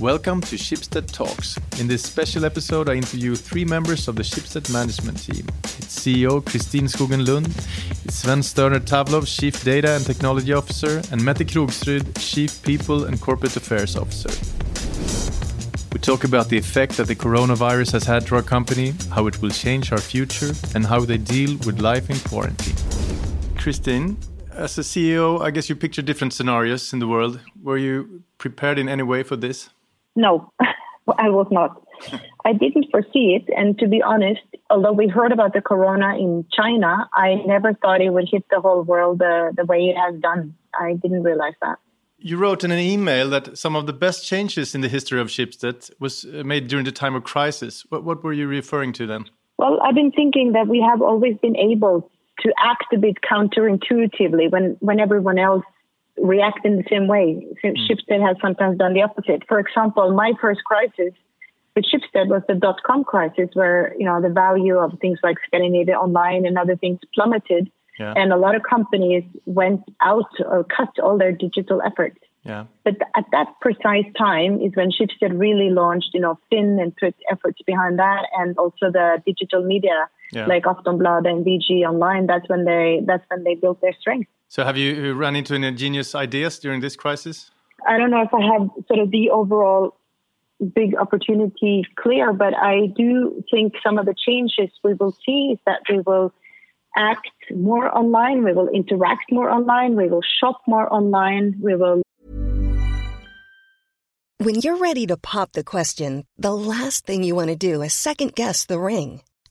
Welcome to Schibsted Talks. In this special episode, I interview three members of the Schibsted management team. It's CEO Kristin Skogen Lund, it's Sven Størmer Thaulow, Chief Data and Technology Officer, and Mette Krogsrud, Chief People and Corporate Affairs Officer. We talk about the effect that the coronavirus has had to our company, how it will change our future, and how they deal with life in quarantine. Kristin, as a CEO, I guess you picture different scenarios in the world. Were you prepared in any way for this? No, I was not. I didn't foresee it. And to be honest, although we heard about the corona in China, I never thought it would hit the whole world the, the way it has done. I didn't realize that. You wrote in an email that some of the best changes in the history of Schibsted was uh, made during the time of crisis. What, what were you referring to then? Well, I've been thinking that we have always been able to act a bit counterintuitively when, when everyone else react in the same way. Mm. Schibsted has sometimes done the opposite. For example, my first crisis with Schibsted was the dot com crisis, where you know the value of things like Scandinavia Online and other things plummeted, yeah. and a lot of companies went out or cut all their digital efforts. Yeah. But at that precise time is when Schibsted really launched, you know, Finn and put efforts behind that, and also the digital media yeah. like Aftonbladet and VG Online. That's when they that's when they built their strength. So, have you run into any genius ideas during this crisis? I don't know if I have sort of the overall big opportunity clear, but I do think some of the changes we will see is that we will act more online, we will interact more online, we will shop more online, we will. When you're ready to pop the question, the last thing you want to do is second guess the ring.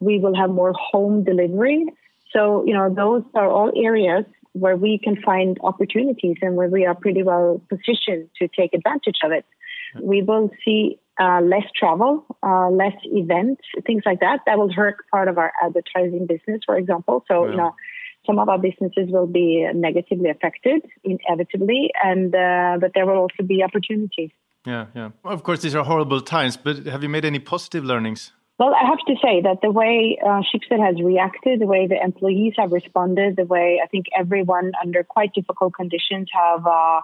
we will have more home delivery. So, you know, those are all areas where we can find opportunities and where we are pretty well positioned to take advantage of it. We will see uh, less travel, uh, less events, things like that. That will hurt part of our advertising business, for example. So, you know, some of our businesses will be negatively affected inevitably, and uh, but there will also be opportunities. Yeah, yeah. Of course, these are horrible times, but have you made any positive learnings? Well, I have to say that the way uh, Schibsted has reacted, the way the employees have responded, the way I think everyone under quite difficult conditions have uh,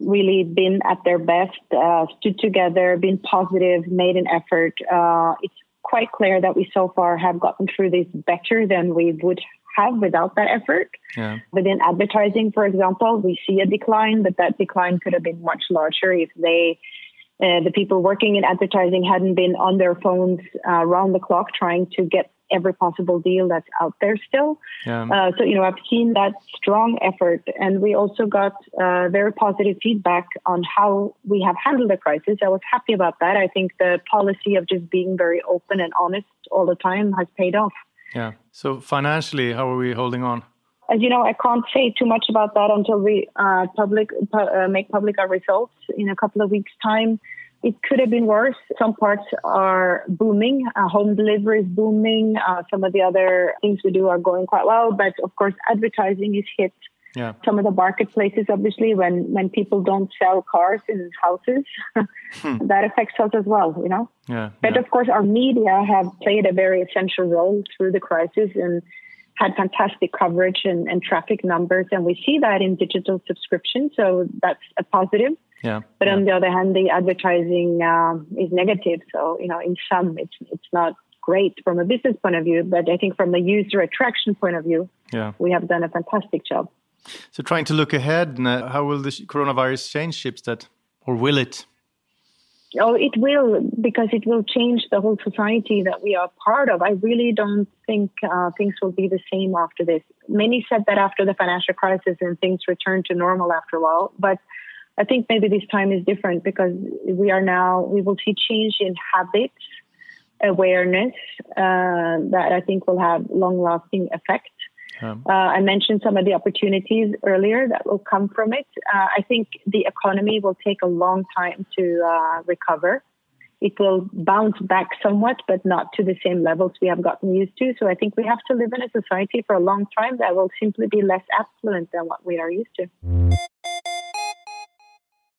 really been at their best, uh, stood together, been positive, made an effort. Uh, it's quite clear that we so far have gotten through this better than we would have without that effort. Yeah. Within advertising, for example, we see a decline, but that decline could have been much larger if they uh, the people working in advertising hadn't been on their phones uh, round the clock trying to get every possible deal that's out there still. Yeah. Uh, so, you know, I've seen that strong effort. And we also got uh, very positive feedback on how we have handled the crisis. I was happy about that. I think the policy of just being very open and honest all the time has paid off. Yeah. So, financially, how are we holding on? As you know, I can't say too much about that until we uh, public uh, make public our results in a couple of weeks' time. It could have been worse. Some parts are booming. Uh, home delivery is booming. Uh, some of the other things we do are going quite well, but of course, advertising is hit. Yeah. Some of the marketplaces, obviously, when when people don't sell cars in houses, hmm. that affects us as well. You know. Yeah. But yeah. of course, our media have played a very essential role through the crisis and had fantastic coverage and, and traffic numbers, and we see that in digital subscription. So that's a positive. Yeah. But yeah. on the other hand, the advertising um, is negative. So you know, in some, it's it's not great from a business point of view, but I think from a user attraction point of view, yeah. we have done a fantastic job. So, trying to look ahead, how will the coronavirus change Schibsted, or will it? Oh, it will because it will change the whole society that we are part of. I really don't think uh, things will be the same after this. Many said that after the financial crisis and things returned to normal after a while, but I think maybe this time is different because we are now we will see change in habits, awareness uh, that I think will have long-lasting effect. Um, uh, I mentioned some of the opportunities earlier that will come from it. Uh, I think the economy will take a long time to uh, recover. it will bounce back somewhat, but not to the same levels we have gotten used to. So I think we have to live in a society for a long time that will simply be less affluent than what we are used to.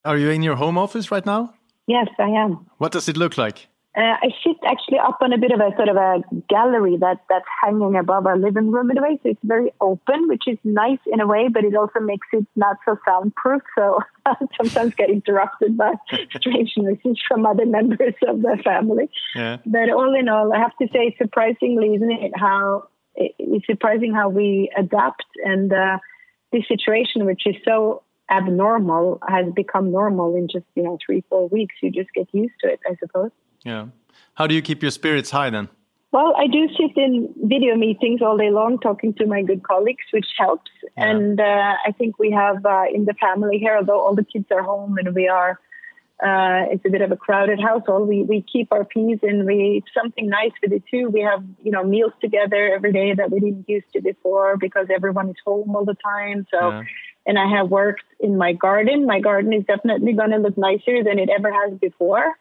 Are you in your home office right now? Yes, I am. What does it look like? Uh, I sit actually up on a bit of a sort of a gallery that that's hanging above our living room in a way. So it's very open, which is nice in a way, but it also makes it not so soundproof. So I sometimes get interrupted by strange noises from other members of the family. Yeah. But all in all, I have to say, surprisingly, isn't it how it's surprising how we adapt and uh, this situation, which is so abnormal, has become normal in just you know three four weeks. You just get used to it, I suppose. Yeah. How do you keep your spirits high then? Well, I do sit in video meetings all day long talking to my good colleagues, which helps. Yeah. And uh, I think we have uh, in the family here, although all the kids are home and we are, uh, it's a bit of a crowded household. We we keep our peace and we something nice with it too. We have you know meals together every day that we didn't used to before because everyone is home all the time. So. Yeah. And I have worked in my garden. My garden is definitely going to look nicer than it ever has before.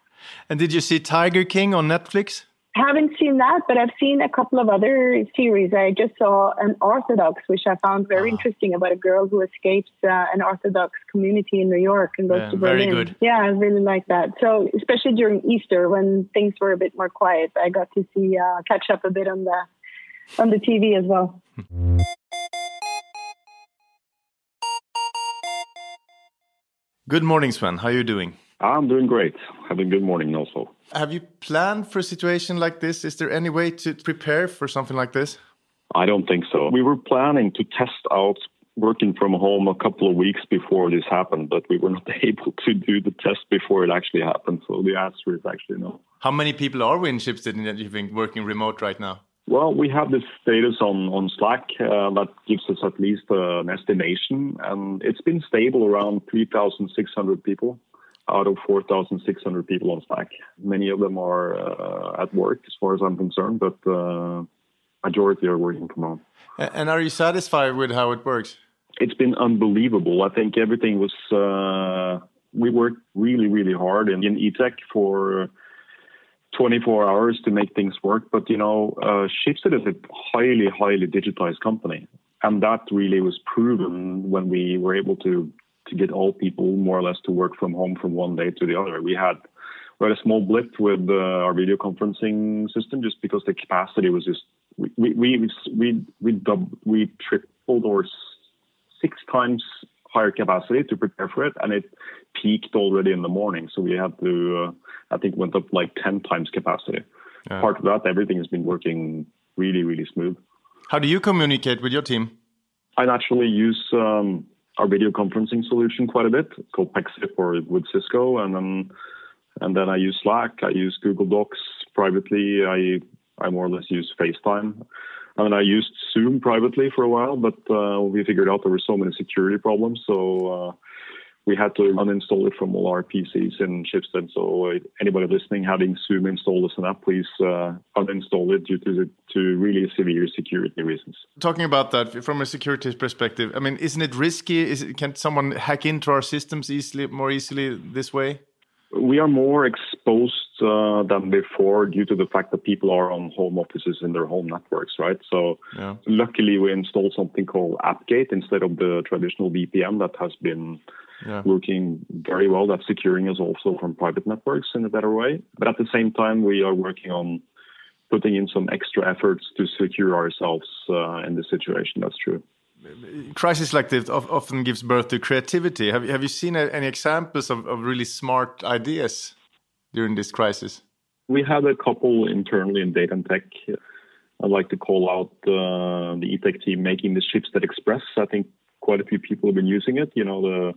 And did you see Tiger King on Netflix? Haven't seen that, but I've seen a couple of other series. I just saw Unorthodox, which I found very oh. interesting, about a girl who escapes uh, an Orthodox community in New York and goes yeah, to Berlin. Very good. Yeah, I really like that. So, especially during Easter when things were a bit more quiet, I got to see uh, catch up a bit on the on the TV as well. Good morning, Sven. How are you doing? I'm doing great. Having a good morning also. Have you planned for a situation like this? Is there any way to prepare for something like this? I don't think so. We were planning to test out working from home a couple of weeks before this happened, but we were not able to do the test before it actually happened. So the answer is actually no. How many people are we in Schibsted that you think working remote right now? Well, we have this status on, on Slack uh, that gives us at least uh, an estimation, and it's been stable around 3,600 people out of 4,600 people on Slack. Many of them are uh, at work, as far as I'm concerned, but uh, majority are working from home. And are you satisfied with how it works? It's been unbelievable. I think everything was. Uh, we worked really, really hard in, in eTech for 24 hours to make things work. But you know, uh, Schibsted is a highly, highly digitized company, and that really was proven when we were able to to get all people more or less to work from home from one day to the other. We had we had a small blip with uh, our video conferencing system just because the capacity was just we we we we we, dub, we tripled or six times higher capacity to prepare for it, and it peaked already in the morning. So we had to, uh, I think, went up like ten times capacity. Yeah. Part of that, everything has been working really, really smooth. How do you communicate with your team? I naturally use um, our video conferencing solution quite a bit. It's called Pexip or with Cisco, and then and then I use Slack. I use Google Docs privately. I I more or less use FaceTime. I mean, I used Zoom privately for a while, but uh, we figured out there were so many security problems, so uh, we had to uninstall it from all our PCs in Schibsted. So uh, anybody listening having Zoom installed as an app, please uh, uninstall it due to the, to really severe security reasons. Talking about that from a security perspective, I mean, isn't it risky? Is it, can someone hack into our systems easily, more easily this way? We are more exposed uh, than before due to the fact that people are on home offices in their home networks, right? So, yeah. luckily, we installed something called AppGate instead of the traditional VPN that has been yeah. working very well. That's securing us also from private networks in a better way. But at the same time, we are working on putting in some extra efforts to secure ourselves uh, in this situation. That's true. Crisis like this often gives birth to creativity. Have, you, have you seen any examples of, of really smart ideas during this crisis? We had a couple internally in data and tech. I'd like to call out uh, the eTech team making the Schibsted Express. I think quite a few people have been using it. You know, the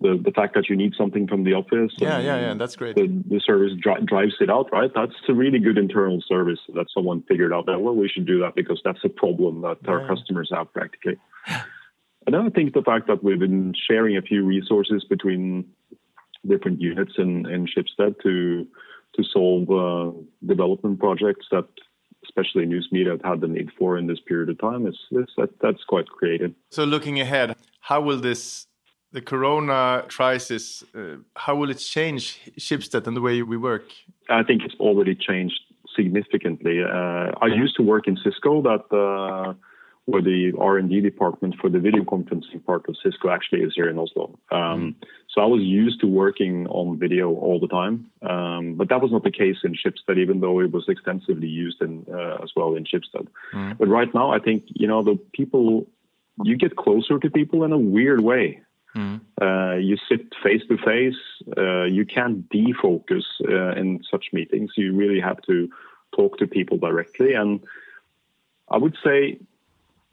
the, the fact that you need something from the office. Yeah, yeah, yeah, that's great. The, the service dri- drives it out, right? That's a really good internal service that someone figured out that, well, we should do that because that's a problem that yeah. our customers have practically. and then I think the fact that we've been sharing a few resources between different units in, in Schibsted to to solve uh, development projects that especially news media have had the need for in this period of time is, is that, that's quite creative. So looking ahead, how will this the corona crisis, uh, how will it change Schibsted and the way we work? I think it's already changed significantly. Uh, I used to work in Cisco, that uh, where the R&D department for the video conferencing part of Cisco actually is here in Oslo. Um, so I was used to working on video all the time, um, but that was not the case in Schibsted, even though it was extensively used in, uh, as well in Schibsted. Mm. But right now, I think you know the people you get closer to people in a weird way. Mm. Uh, you sit face to face. Uh, you can't defocus uh, in such meetings. You really have to talk to people directly. And I would say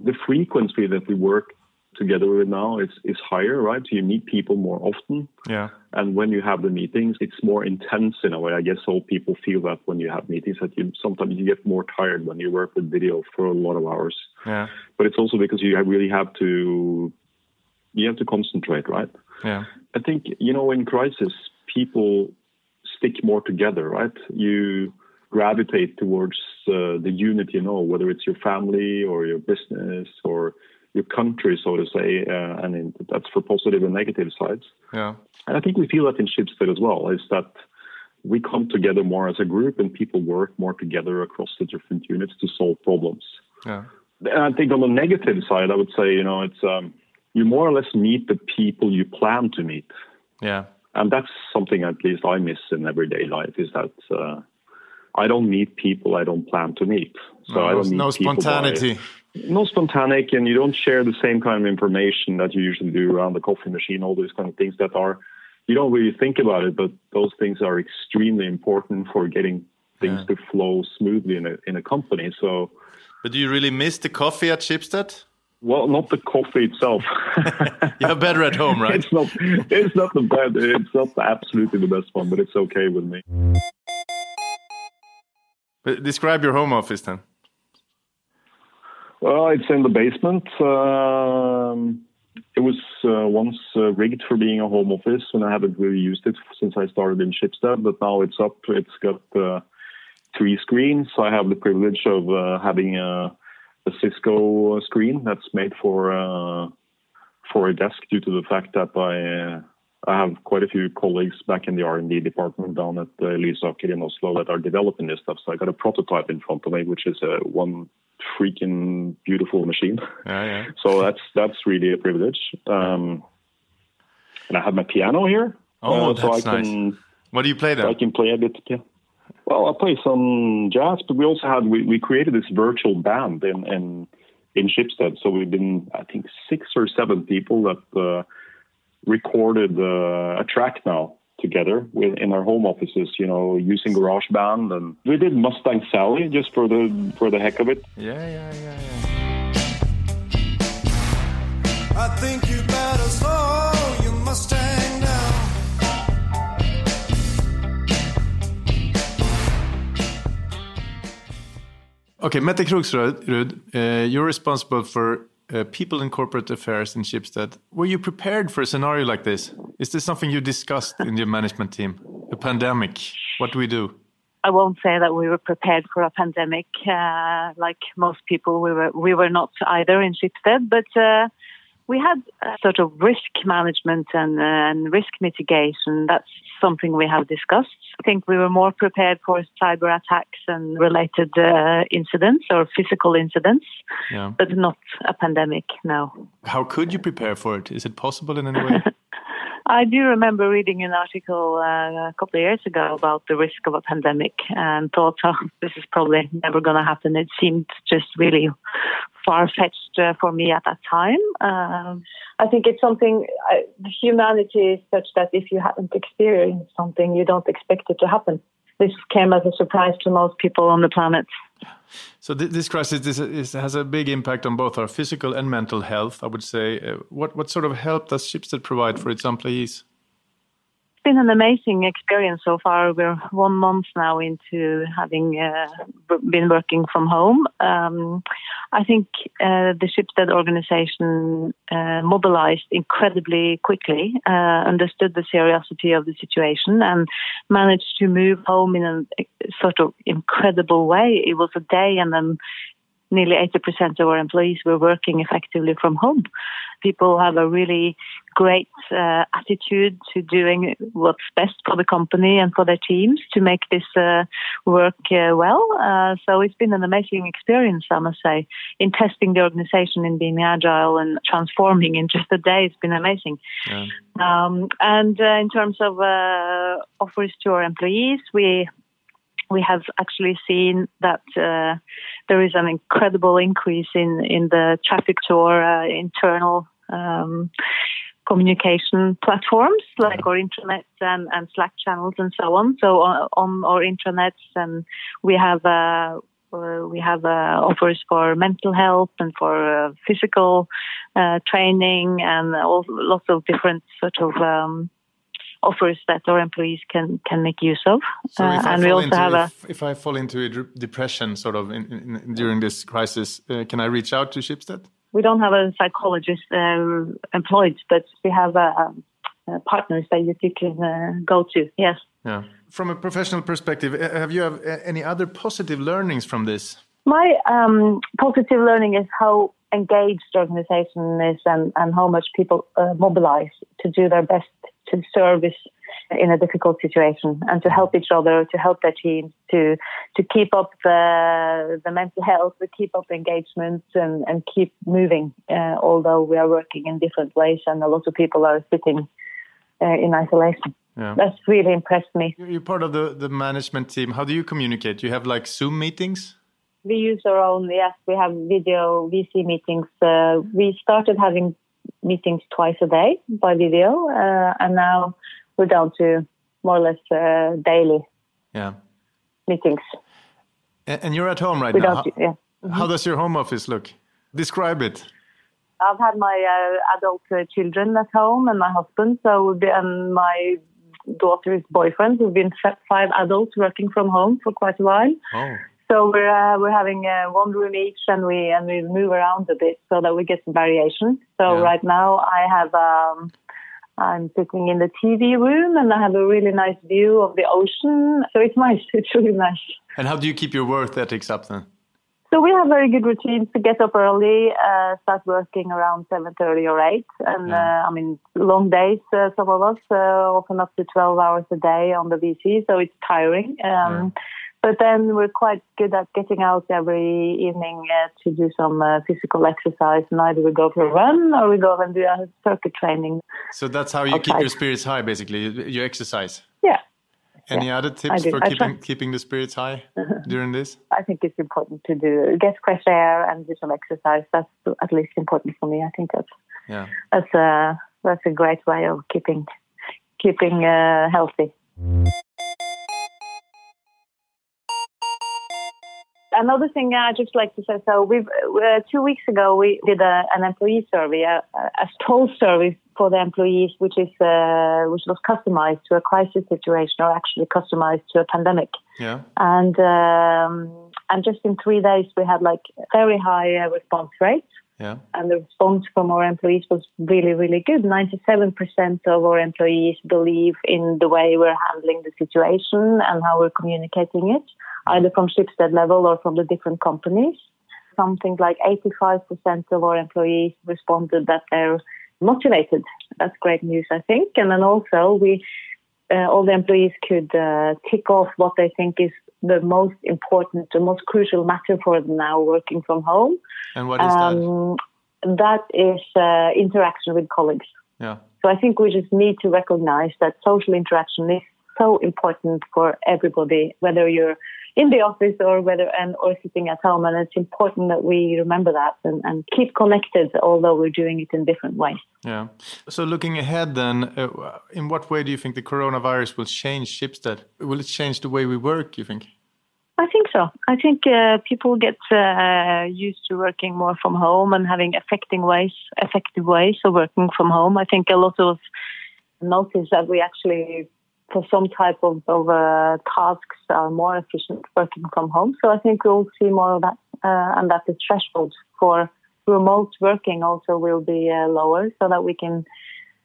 the frequency that we work together with now is, is higher, right? So you meet people more often. Yeah. And when you have the meetings, it's more intense in a way. I guess all people feel that when you have meetings that you sometimes you get more tired when you work with video for a lot of hours. Yeah. But it's also because you really have to you have to concentrate, right? Yeah. I think, you know, in crisis people stick more together, right? You gravitate towards uh, the unit you know, whether it's your family or your business or your country, so to say, uh, and in, that's for positive and negative sides. Yeah. And I think we feel that in Schibsted as well, is that we come together more as a group and people work more together across the different units to solve problems. Yeah. And I think on the negative side, I would say, you know, it's um, you more or less meet the people you plan to meet. Yeah. And that's something at least I miss in everyday life is that uh, I don't meet people I don't plan to meet. So no, I don't meet no spontaneity. By, no spontaneity, and you don't share the same kind of information that you usually do around the coffee machine. All those kind of things that are you don't really think about it, but those things are extremely important for getting things yeah. to flow smoothly in a in a company. So, but do you really miss the coffee at Schibsted? Well, not the coffee itself. You're better at home, right? it's not. It's not the best. It's not absolutely the best one, but it's okay with me. But describe your home office then. Well, it's in the basement. Um, it was uh, once uh, rigged for being a home office, and I haven't really used it since I started in Schibsted. But now it's up. It's got uh, three screens. So I have the privilege of uh, having a, a, Cisco screen that's made for uh, for a desk due to the fact that I uh, I have quite a few colleagues back in the R&D department down at uh, Lysaker in Oslo that are developing this stuff. So I got a prototype in front of me, which is a one freaking beautiful machine. Yeah, yeah. so that's that's really a privilege. Um, and I have my piano here. Oh, uh, that's so I can, nice. What do you play then? I can play a bit. Yeah. Well, I play some jazz, but we also had we, we created this virtual band in in in Schibsted. So we've been I think six or seven people that. Uh, recorded uh, a track now together with, in our home offices, you know, using GarageBand, and we did Mustang Sally just for the for the heck of it. Yeah, yeah, yeah, yeah. I think you better slow your Mustang down. Okay, Mette Krogsrud, uh, you're responsible for uh, people in corporate affairs in Schibsted. Were you prepared for a scenario like this? Is this something you discussed in your management team? A pandemic. What do we do? I won't say that we were prepared for a pandemic. Uh, like most people, we were we were not either in Schibsted, but uh, we had sort of risk management and, uh, and risk mitigation. That's something we have discussed. I think we were more prepared for cyber attacks and related uh, incidents or physical incidents, yeah. but not a pandemic, no. How could you prepare for it? Is it possible in any way? I do remember reading an article uh, a couple of years ago about the risk of a pandemic and thought, oh, this is probably never going to happen. It seemed just really far fetched uh, for me at that time. Um, I think it's something, uh, humanity is such that if you haven't experienced something, you don't expect it to happen. This came as a surprise to most people on the planet. So th this crisis this, this, has a big impact on both our physical and mental health. I would say. Uh, what what sort of help does Schibsted provide for its employees? Been an amazing experience so far. We're one month now into having uh, been working from home. Um, I think uh, the Schibsted organization uh, mobilized incredibly quickly, uh, understood the seriousness of the situation, and managed to move home in a sort of incredible way. It was a day and then nearly 80% of our employees were working effectively from home. People have a really great uh, attitude to doing what's best for the company and for their teams to make this uh, work uh, well. Uh, so it's been an amazing experience, I must say, in testing the organization in being agile and transforming in just a day. It's been amazing. Yeah. Um, and uh, in terms of uh, offers to our employees, we we have actually seen that uh, there is an incredible increase in, in the traffic to our uh, internal um, communication platforms like our intranets and, and Slack channels and so on. So on, on our intranets, and we have uh, uh, we have uh, offers for mental health and for uh, physical uh, training and all, lots of different sort of um, offers that our employees can can make use of. So Uh, and we also into, have a if, if I fall into a depression, sort of in, in, in- during this crisis, uh, can I reach out to Schibsted? we don't have a psychologist uh, employed, but we have uh, uh, partners that you, you can uh, go to. Yes. Yeah. From a professional perspective, have you have any other positive learnings from this? My um, positive learning is how engaged the organization is and, and how much people uh, mobilize to do their best to service in a difficult situation and to help each other, to help their teams, to to keep up the the mental health, to keep up engagement and, and keep moving. Uh, although we are working in different ways and a lot of people are sitting uh, in isolation. Yeah. That's really impressed me. You're you're part of the, the management team. How do you communicate? You have like Zoom meetings? We use our own, yes, we have video VC meetings. Uh, we started having meetings twice a day by video, uh, and now we're down to more or less uh, daily Yeah. meetings. And, you're at home right We now. How, yeah. how does your home office look? Describe it. I've had my uh, adult uh, children at home and my husband, so and my daughter's boyfriend. We've been five adults working from home for quite a while. Oh. So we're uh, we're having uh, one room each, and we and we move around a bit so that we get some variation. So Yeah. right now I have um, I'm sitting in the TV room, and I have a really nice view of the ocean. So it's nice. It's really nice. And how do you keep your work ethics up then? So we have very good routines to get up early, uh, start working around seven thirty or eight, and Yeah. uh, I mean long days. Uh, some of us uh, often up to twelve hours a day on the VC, so it's tiring. Um, But then we're quite good at getting out every evening uh, to do some uh, physical exercise, and either we go for a run or we go and do a circuit training. So that's how you keep your spirits high, basically. You, you exercise. Yeah, Any other tips for I keeping try. keeping the spirits high during this? I think it's important to do get fresh air and do some exercise. That's at least important for me. I think that's Yeah. that's a that's a great way of keeping keeping uh, healthy. Another thing I just like to say. So we've uh, two weeks ago we did a, an employee survey, a, a toll survey for the employees, which is uh, which was customized to a crisis situation or actually customized to a pandemic Yeah. and um, and just in three days we had like very high uh, response rates Yeah. and the response from our employees was really really good. 97% of our employees believe in the way we're handling the situation and how we're communicating it either from Schibsted level or from the different companies. Something like 85% of our employees responded that they're motivated. That's great news i think. And then also we uh, all the employees could uh, tick off what they think is the most important, the most crucial matter for them now working from home. And what is that? Um, that is uh, interaction with colleagues. Yeah. So I think we just need to recognize that social interaction is so important for everybody, whether you're in the office or whether and or sitting at home. And it's important that we remember that and, and keep connected, although we're doing it in different ways. Yeah. So looking ahead, then, uh, in what way do you think the coronavirus will change Schibsted? Will it change the way we work? You think? I think so. I think uh, people get uh, used to working more from home and having effective ways, effective ways of working from home. I think a lot of notice that we actually, some type of, of uh, tasks, are more efficient working from home. So I think we'll see more of that, uh, and that the threshold for remote working also will be uh, lower, so that we can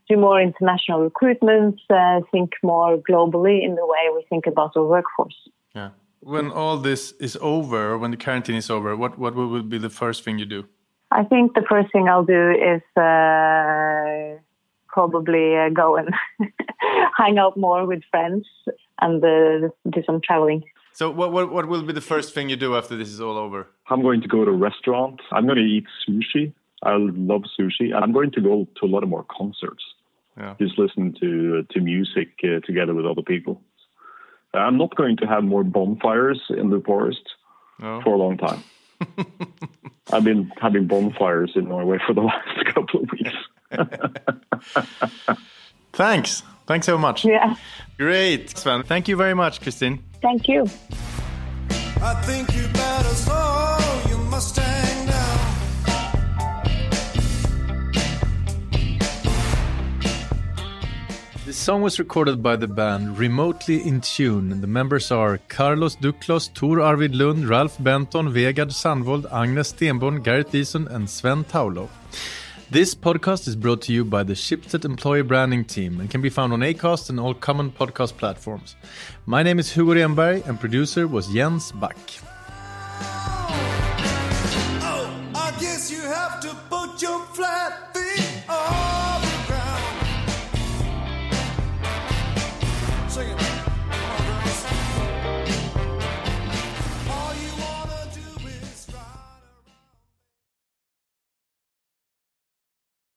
do more international recruitment, uh, think more globally in the way we think about our workforce. Yeah. when all this is over, when the quarantine is over, what what will be the first thing you do? I think the first thing I'll do is uh, probably uh, go and hang out more with friends and uh, do some traveling. So, what, what what will be the first thing you do after this is all over? I'm going to go to a restaurant. I'm going to eat sushi. I love sushi, and I'm going to go to a lot of more concerts. Yeah. Just listen to to music uh, together with other people. I'm not going to have more bonfires in the forest No. for a long time. I've been having bonfires in Norway for the last couple of weeks. Thanks. Thanks so much. Yeah. Great, Sven. Thank you very much, Kristin. Thank you. I think you better slow your Mustang down. This song was recorded by the band remotely in tune. and The members are Carlos Duklos, Tor Arvid Lund, Ralph Benton, Vegard Sandvold, Agnes Stenborn, Gareth Eason, and Sven Thaulow. This podcast is brought to you by the Schibsted Employee Branding Team and can be found on Acast and all common podcast platforms. My name is Hugo Renberg and producer was Jens Back.